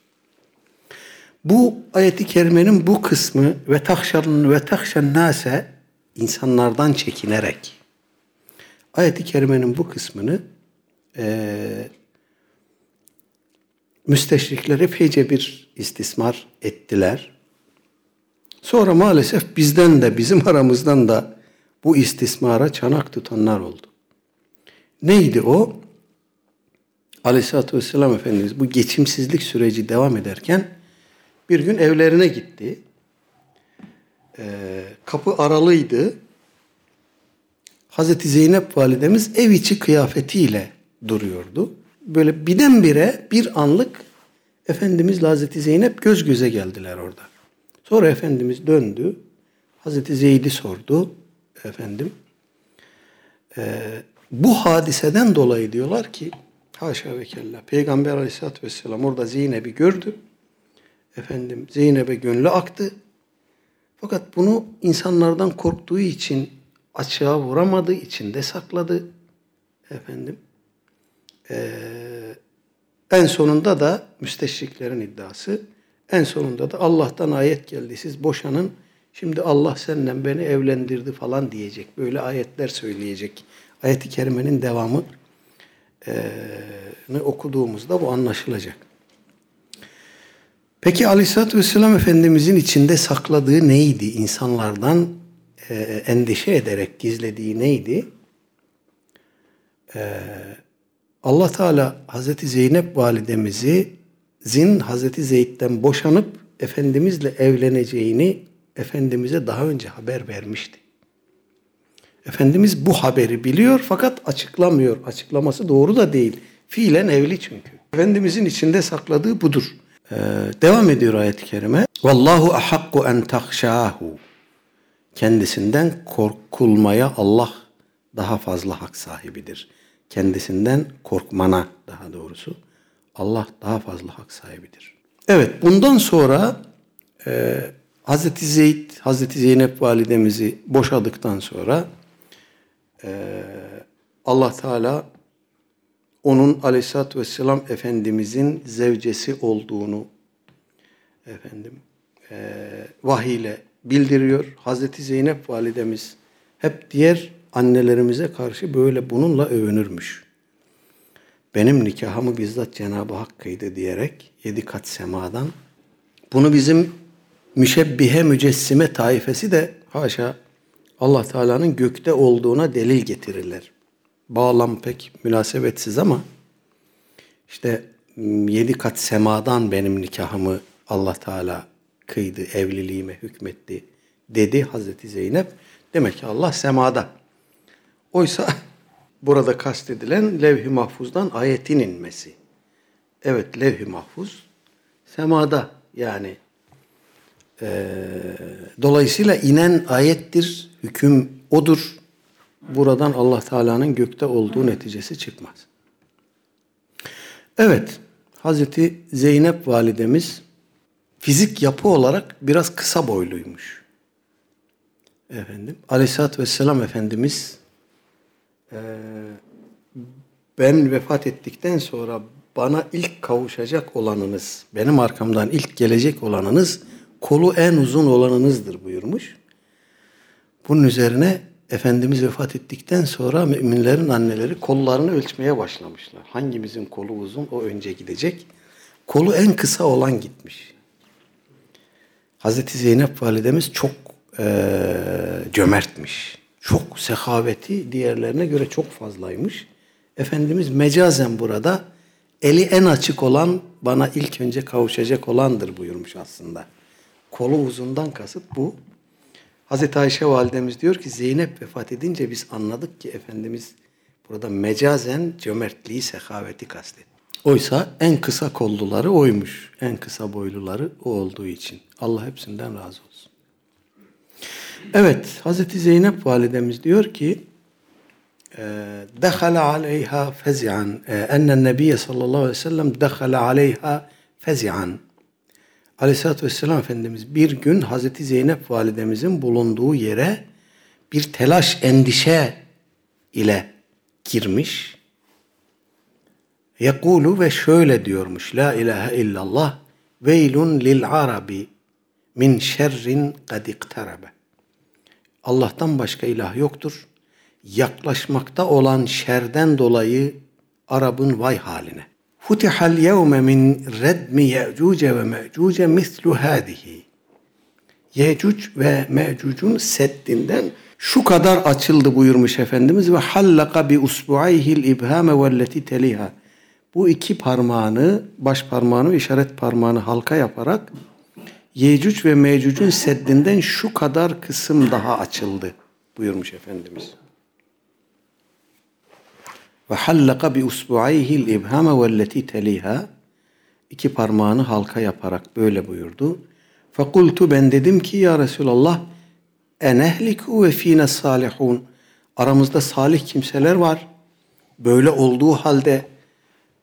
Bu ayeti kerimenin bu kısmı ve tahşarın ve tahşen nase insanlardan çekinerek ayeti kerimenin bu kısmını e, müsteşrikler epeyce bir istismar ettiler. Sonra maalesef bizden de bizim aramızdan da bu istismara çanak tutanlar oldu. Neydi o? Aleyhisselatü Vesselam Efendimiz bu geçimsizlik süreci devam ederken bir gün evlerine gitti. Ee, kapı aralıydı. Hazreti Zeynep validemiz ev içi kıyafetiyle duruyordu. Böyle birdenbire bir anlık Efendimiz Hazreti Zeynep göz göze geldiler orada. Sonra Efendimiz döndü. Hazreti Zeyd'i sordu. Efendim. Ee, bu hadiseden dolayı diyorlar ki haşa ve kella Peygamber aleyhissalatü vesselam orada Zeynep'i gördü. Efendim Zeynep'e gönlü aktı. Fakat bunu insanlardan korktuğu için açığa vuramadı, içinde sakladı. Efendim. Ee, en sonunda da müsteşriklerin iddiası en sonunda da Allah'tan ayet geldi. Siz boşanın. Şimdi Allah senden beni evlendirdi falan diyecek. Böyle ayetler söyleyecek. Ayet-i kerimenin devamı e, okuduğumuzda bu anlaşılacak. Peki Aleyhisselatü Vesselam Efendimizin içinde sakladığı neydi? İnsanlardan e, endişe ederek gizlediği neydi? E, Allah Teala Hazreti Zeynep validemizi Zin Hazreti Zeyd'den boşanıp Efendimizle evleneceğini Efendimiz'e daha önce haber vermişti. Efendimiz bu haberi biliyor fakat açıklamıyor. Açıklaması doğru da değil. Fiilen evli çünkü. Efendimizin içinde sakladığı budur. Ee, devam ediyor ayet-i kerime. Vallahu ahakku en tahşahu. Kendisinden korkulmaya Allah daha fazla hak sahibidir. Kendisinden korkmana daha doğrusu Allah daha fazla hak sahibidir. Evet bundan sonra e, Hazreti Zeyd, Hazreti Zeynep validemizi boşadıktan sonra e, Allah Teala onun aleyhissalatü vesselam Efendimizin zevcesi olduğunu efendim e, vahiyle bildiriyor. Hazreti Zeynep validemiz hep diğer annelerimize karşı böyle bununla övünürmüş benim nikahımı bizzat Cenab-ı Hak kıydı diyerek yedi kat semadan bunu bizim müşebbihe mücessime taifesi de haşa Allah Teala'nın gökte olduğuna delil getirirler. Bağlam pek münasebetsiz ama işte yedi kat semadan benim nikahımı Allah Teala kıydı, evliliğime hükmetti dedi Hazreti Zeynep. Demek ki Allah semada. Oysa burada kastedilen levh-i mahfuzdan ayetin inmesi. Evet levh-i mahfuz semada yani e, dolayısıyla inen ayettir, hüküm odur. Buradan Allah Teala'nın gökte olduğu neticesi çıkmaz. Evet, Hazreti Zeynep validemiz fizik yapı olarak biraz kısa boyluymuş. Efendim, Aleyhisselatü Vesselam Efendimiz ee, ben vefat ettikten sonra bana ilk kavuşacak olanınız, benim arkamdan ilk gelecek olanınız, kolu en uzun olanınızdır buyurmuş. Bunun üzerine Efendimiz vefat ettikten sonra müminlerin anneleri kollarını ölçmeye başlamışlar. Hangimizin kolu uzun o önce gidecek. Kolu en kısa olan gitmiş. Hazreti Zeynep validemiz çok e, cömertmiş. Çok sehaveti diğerlerine göre çok fazlaymış. Efendimiz mecazen burada eli en açık olan bana ilk önce kavuşacak olandır buyurmuş aslında. Kolu uzundan kasıt bu. Hazreti Ayşe validemiz diyor ki Zeynep vefat edince biz anladık ki Efendimiz burada mecazen cömertliği, sehaveti kastetti. Oysa en kısa kolluları oymuş. En kısa boyluları o olduğu için. Allah hepsinden razı olsun. Evet, Hazreti Zeynep validemiz diyor ki دخل عليها فزعا أن النبي صلى الله عليه وسلم دخل عليها فزعا Aleyhisselatü Vesselam Efendimiz bir gün Hazreti Zeynep validemizin bulunduğu yere bir telaş, endişe ile girmiş. Yekulu ve şöyle diyormuş. La ilahe illallah veylun lil arabi min şerrin kad iktarabe. Allah'tan başka ilah yoktur. Yaklaşmakta olan şerden dolayı Arap'ın vay haline. Futihal yevme min redmi ye'cuce ve me'cuce mislu hadihi. Ye'cuc ve me'cucun seddinden şu kadar açıldı buyurmuş Efendimiz ve hallaka bi usbu'ayhil ibhame velleti teliha. Bu iki parmağını, baş parmağını ve işaret parmağını halka yaparak Yecüc ve Mecüc'ün seddinden şu kadar kısım daha açıldı buyurmuş Efendimiz. Bi usbu'ayhil ibhame velleti teliha iki parmağını halka yaparak böyle buyurdu. Fakultu ben dedim ki ya Resulallah enehliku ve fine salihun aramızda salih kimseler var. Böyle olduğu halde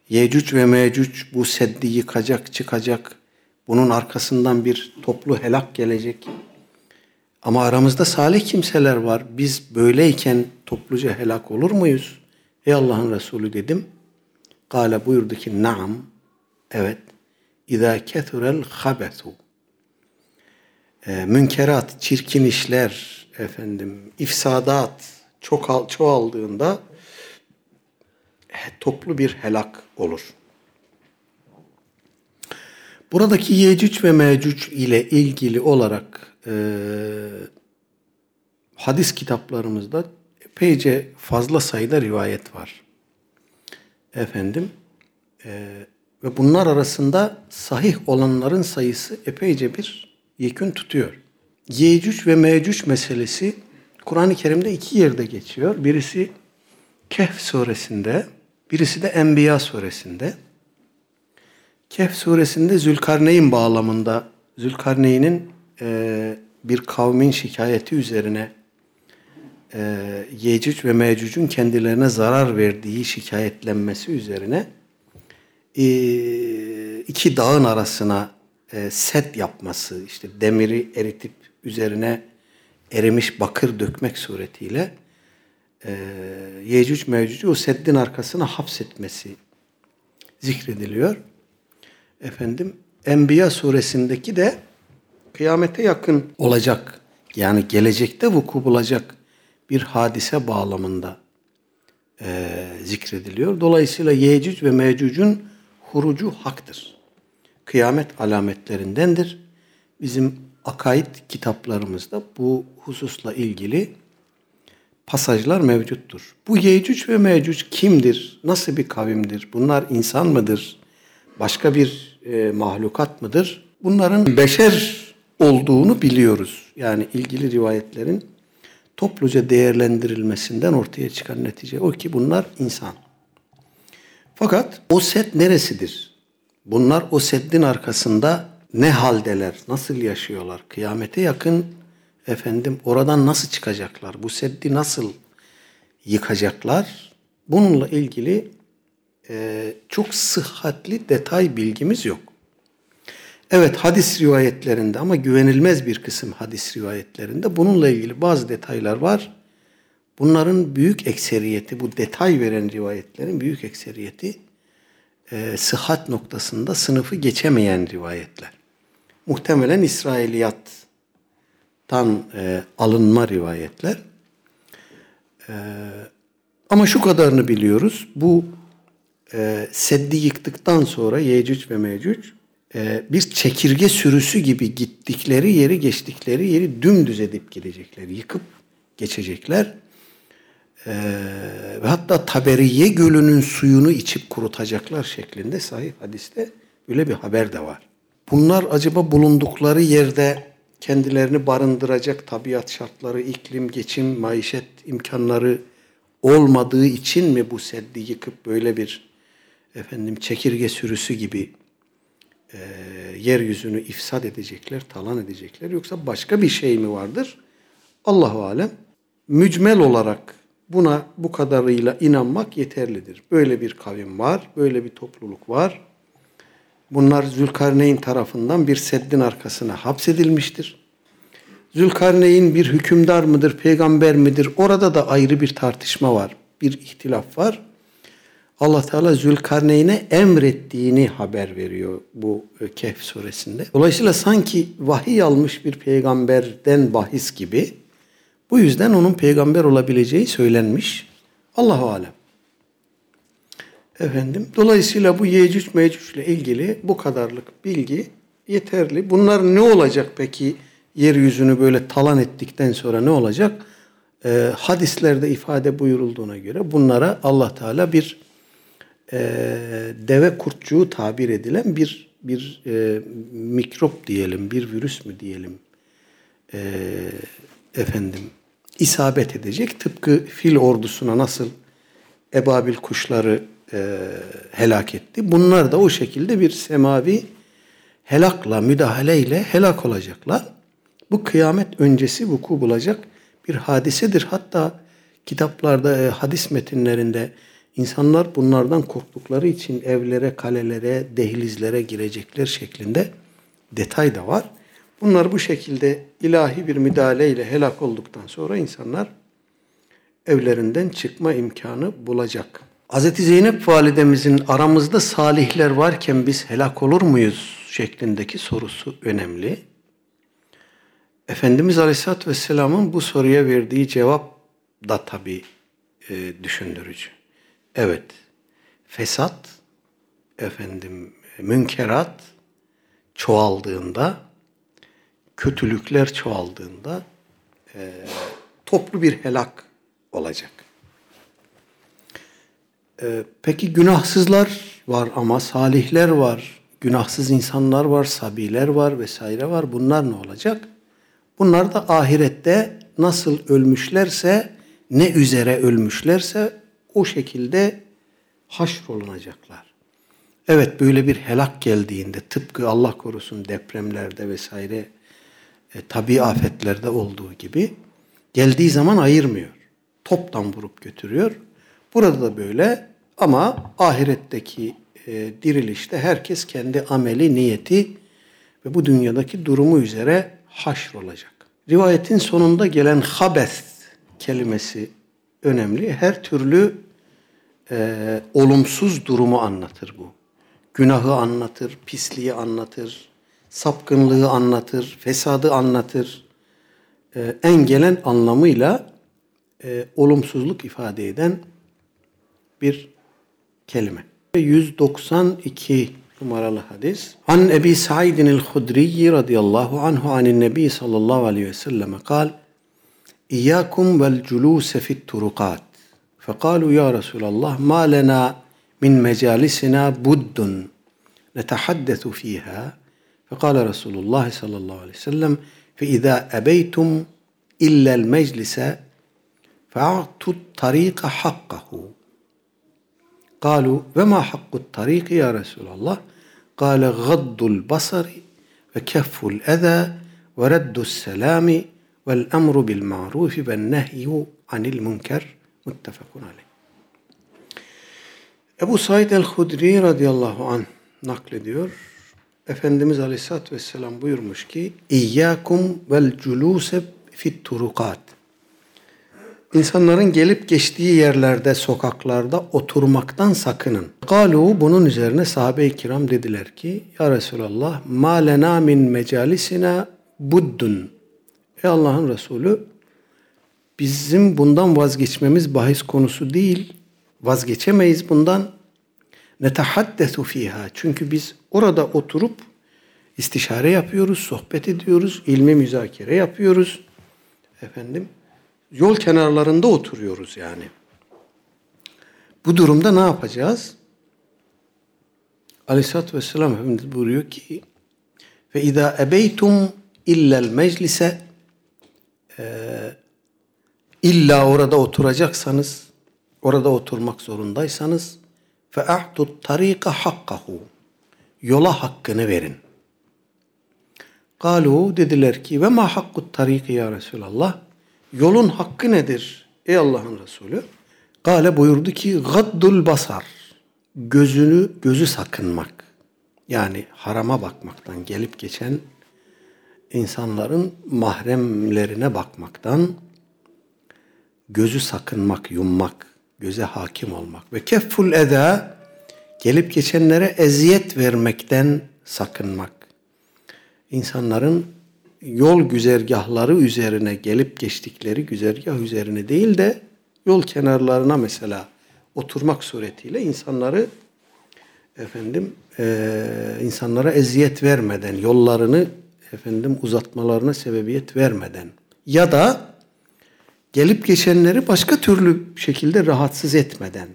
Yecüc ve Mecüc bu seddi yıkacak, çıkacak. Bunun arkasından bir toplu helak gelecek. Ama aramızda salih kimseler var. Biz böyleyken topluca helak olur muyuz? Ey Allah'ın Resulü dedim. Kale buyurdu ki naam. Evet. İza kethurel habesu. Ee, münkerat, çirkin işler, efendim, ifsadat çok çoğaldığında toplu bir helak olur. Buradaki Yecüc ve Mecüc ile ilgili olarak e, hadis kitaplarımızda epeyce fazla sayıda rivayet var. Efendim e, ve bunlar arasında sahih olanların sayısı epeyce bir yekün tutuyor. Yecüc ve Mecüc meselesi Kur'an-ı Kerim'de iki yerde geçiyor. Birisi Kehf suresinde, birisi de Enbiya suresinde. Kehf suresinde Zülkarneyn bağlamında Zülkarneyn'in e, bir kavmin şikayeti üzerine e, Yecüc ve Mecüc'ün kendilerine zarar verdiği şikayetlenmesi üzerine e, iki dağın arasına e, set yapması, işte demiri eritip üzerine erimiş bakır dökmek suretiyle e, Yecüc Mecüc'ü o seddin arkasına hapsetmesi zikrediliyor. Efendim Enbiya suresindeki de kıyamete yakın olacak yani gelecekte vuku bulacak bir hadise bağlamında e, zikrediliyor. Dolayısıyla Yecüc ve Mecüc'ün hurucu haktır. Kıyamet alametlerindendir. Bizim akaid kitaplarımızda bu hususla ilgili pasajlar mevcuttur. Bu Yecüc ve Mecüc kimdir? Nasıl bir kavimdir? Bunlar insan mıdır? Başka bir e, mahlukat mıdır? Bunların beşer olduğunu biliyoruz. Yani ilgili rivayetlerin topluca değerlendirilmesinden ortaya çıkan netice o ki bunlar insan. Fakat o set neresidir? Bunlar o seddin arkasında ne haldeler, nasıl yaşıyorlar? Kıyamete yakın efendim oradan nasıl çıkacaklar? Bu seddi nasıl yıkacaklar? Bununla ilgili e, çok sıhhatli detay bilgimiz yok. Evet hadis rivayetlerinde ama güvenilmez bir kısım hadis rivayetlerinde bununla ilgili bazı detaylar var. Bunların büyük ekseriyeti, bu detay veren rivayetlerin büyük ekseriyeti e, sıhhat noktasında sınıfı geçemeyen rivayetler. Muhtemelen İsrailiyattan e, alınma rivayetler. E, ama şu kadarını biliyoruz. Bu e, seddi yıktıktan sonra Yecüc ve Mecüc bir çekirge sürüsü gibi gittikleri yeri geçtikleri yeri dümdüz edip gidecekler. Yıkıp geçecekler. E, ve hatta Taberiye Gölü'nün suyunu içip kurutacaklar şeklinde sahih hadiste böyle bir haber de var. Bunlar acaba bulundukları yerde kendilerini barındıracak tabiat şartları, iklim, geçim, maişet imkanları olmadığı için mi bu seddi yıkıp böyle bir efendim çekirge sürüsü gibi e, yeryüzünü ifsad edecekler, talan edecekler yoksa başka bir şey mi vardır? Allahu alem mücmel olarak buna bu kadarıyla inanmak yeterlidir. Böyle bir kavim var, böyle bir topluluk var. Bunlar Zülkarneyn tarafından bir seddin arkasına hapsedilmiştir. Zülkarneyn bir hükümdar mıdır, peygamber midir? Orada da ayrı bir tartışma var, bir ihtilaf var. Allah Teala Zülkarneyn'e emrettiğini haber veriyor bu e, Kehf suresinde. Dolayısıyla sanki vahiy almış bir peygamberden bahis gibi bu yüzden onun peygamber olabileceği söylenmiş. Allahu alem. Efendim, dolayısıyla bu Yecüc Mecüc ile ilgili bu kadarlık bilgi yeterli. Bunlar ne olacak peki? Yeryüzünü böyle talan ettikten sonra ne olacak? Ee, hadislerde ifade buyurulduğuna göre bunlara Allah Teala bir e, deve kurtçuğu tabir edilen bir bir e, mikrop diyelim, bir virüs mü diyelim, e, efendim isabet edecek. Tıpkı fil ordusuna nasıl ebabil kuşları e, helak etti. Bunlar da o şekilde bir semavi helakla, müdahaleyle helak olacaklar. Bu kıyamet öncesi vuku bulacak bir hadisedir. Hatta kitaplarda, e, hadis metinlerinde insanlar bunlardan korktukları için evlere, kalelere, dehlizlere girecekler şeklinde detay da var. Bunlar bu şekilde ilahi bir müdahaleyle helak olduktan sonra insanlar evlerinden çıkma imkanı bulacak. Hz. Zeynep validemizin aramızda salihler varken biz helak olur muyuz şeklindeki sorusu önemli. Efendimiz Aleyhisselatü Vesselam'ın bu soruya verdiği cevap da tabi e, düşündürücü. Evet, fesat, efendim münkerat çoğaldığında kötülükler çoğaldığında e, toplu bir helak olacak. E, peki günahsızlar var ama salihler var, günahsız insanlar var, sabiler var vesaire var. Bunlar ne olacak? Bunlar da ahirette nasıl ölmüşlerse, ne üzere ölmüşlerse o şekilde haşrolunacaklar. Evet böyle bir helak geldiğinde tıpkı Allah korusun depremlerde vesaire e, tabi afetlerde olduğu gibi geldiği zaman ayırmıyor. Toptan vurup götürüyor. Burada da böyle ama ahiretteki e, dirilişte herkes kendi ameli, niyeti ve bu dünyadaki durumu üzere haşr olacak. Rivayetin sonunda gelen habes kelimesi önemli. Her türlü e, olumsuz durumu anlatır bu. Günahı anlatır, pisliği anlatır, sapkınlığı anlatır, fesadı anlatır. E, en gelen anlamıyla e, olumsuzluk ifade eden bir kelime. 192 numaralı hadis. An Ebi Sa'idin el-Hudri radıyallahu anhu anin Nebi sallallahu aleyhi ve selleme kal İyyakum vel culuse fit turukat. فقالوا يا رسول الله ما لنا من مجالسنا بد نتحدث فيها. فقال رسول الله صلى الله عليه وسلم فإذا أبيتم إلا المجلس فأعطوا الطريق حقه. قالوا وما حق الطريق يا رسول الله؟ قال غض البصر وكف الأذى ورد السلام والأمر بالمعروف والنهي عن المنكر. Muttefakun aleyh. Ebu Said el-Hudri radıyallahu an naklediyor. Efendimiz aleyhissalatü vesselam buyurmuş ki İyyâkum vel culûse fit turukat. İnsanların gelip geçtiği yerlerde, sokaklarda oturmaktan sakının. Galu bunun üzerine sahabe-i kiram dediler ki Ya Resulallah ma lena min mecalisina buddun. Ey Allah'ın Resulü bizim bundan vazgeçmemiz bahis konusu değil. Vazgeçemeyiz bundan. Netahaddesu fiha. Çünkü biz orada oturup istişare yapıyoruz, sohbet ediyoruz, ilmi müzakere yapıyoruz. Efendim yol kenarlarında oturuyoruz yani. Bu durumda ne yapacağız? Aleyhisselatü Vesselam Efendimiz buyuruyor ki ve izâ ebeytum illel meclise illa orada oturacaksanız orada oturmak zorundaysanız a'tut tarika hakkahu yola hakkını verin. Galu dediler ki ve ma hakkut tariki ya Resulallah Yolun hakkı nedir ey Allah'ın Resulü? Gale buyurdu ki gaddul basar. Gözünü, gözü sakınmak. Yani harama bakmaktan, gelip geçen insanların mahremlerine bakmaktan, gözü sakınmak, yummak, göze hakim olmak. Ve kefful eda, gelip geçenlere eziyet vermekten sakınmak. İnsanların yol güzergahları üzerine gelip geçtikleri güzergah üzerine değil de yol kenarlarına mesela oturmak suretiyle insanları efendim e, insanlara eziyet vermeden yollarını efendim uzatmalarına sebebiyet vermeden ya da gelip geçenleri başka türlü şekilde rahatsız etmeden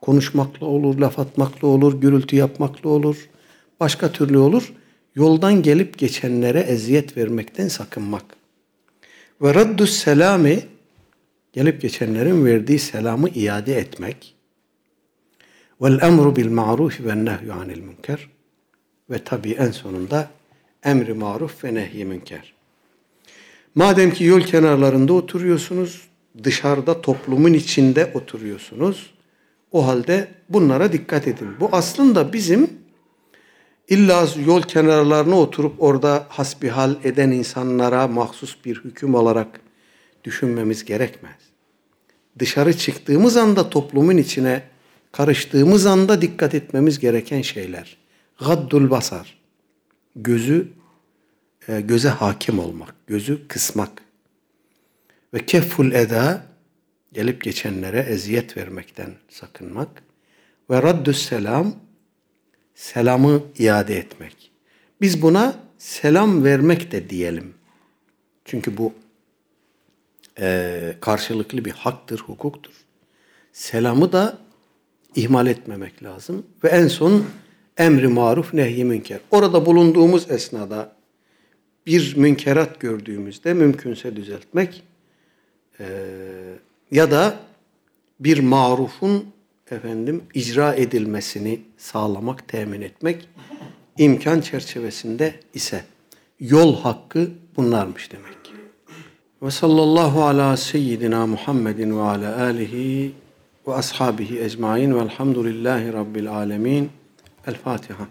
konuşmakla olur, laf atmakla olur, gürültü yapmakla olur, başka türlü olur yoldan gelip geçenlere eziyet vermekten sakınmak. Ve raddus selami gelip geçenlerin verdiği selamı iade etmek. Vel emru bil ma'ruf ve nehyu anil münker. Ve tabi en sonunda emri maruf ve nehy münker. Madem ki yol kenarlarında oturuyorsunuz, dışarıda toplumun içinde oturuyorsunuz, o halde bunlara dikkat edin. Bu aslında bizim İlla yol kenarlarına oturup orada hasbihal eden insanlara mahsus bir hüküm olarak düşünmemiz gerekmez. Dışarı çıktığımız anda toplumun içine karıştığımız anda dikkat etmemiz gereken şeyler. Gaddul basar. Gözü göze hakim olmak, gözü kısmak. Ve kefful eda gelip geçenlere eziyet vermekten sakınmak. Ve raddus selam selamı iade etmek. Biz buna selam vermek de diyelim. Çünkü bu e, karşılıklı bir haktır, hukuktur. Selamı da ihmal etmemek lazım. Ve en son emri maruf nehy münker. Orada bulunduğumuz esnada bir münkerat gördüğümüzde mümkünse düzeltmek e, ya da bir marufun efendim icra edilmesini sağlamak, temin etmek imkan çerçevesinde ise yol hakkı bunlarmış demek. Ve sallallahu ala seyyidina Muhammedin ve ala alihi ve ashabihi ecmain velhamdülillahi rabbil alemin. El Fatiha.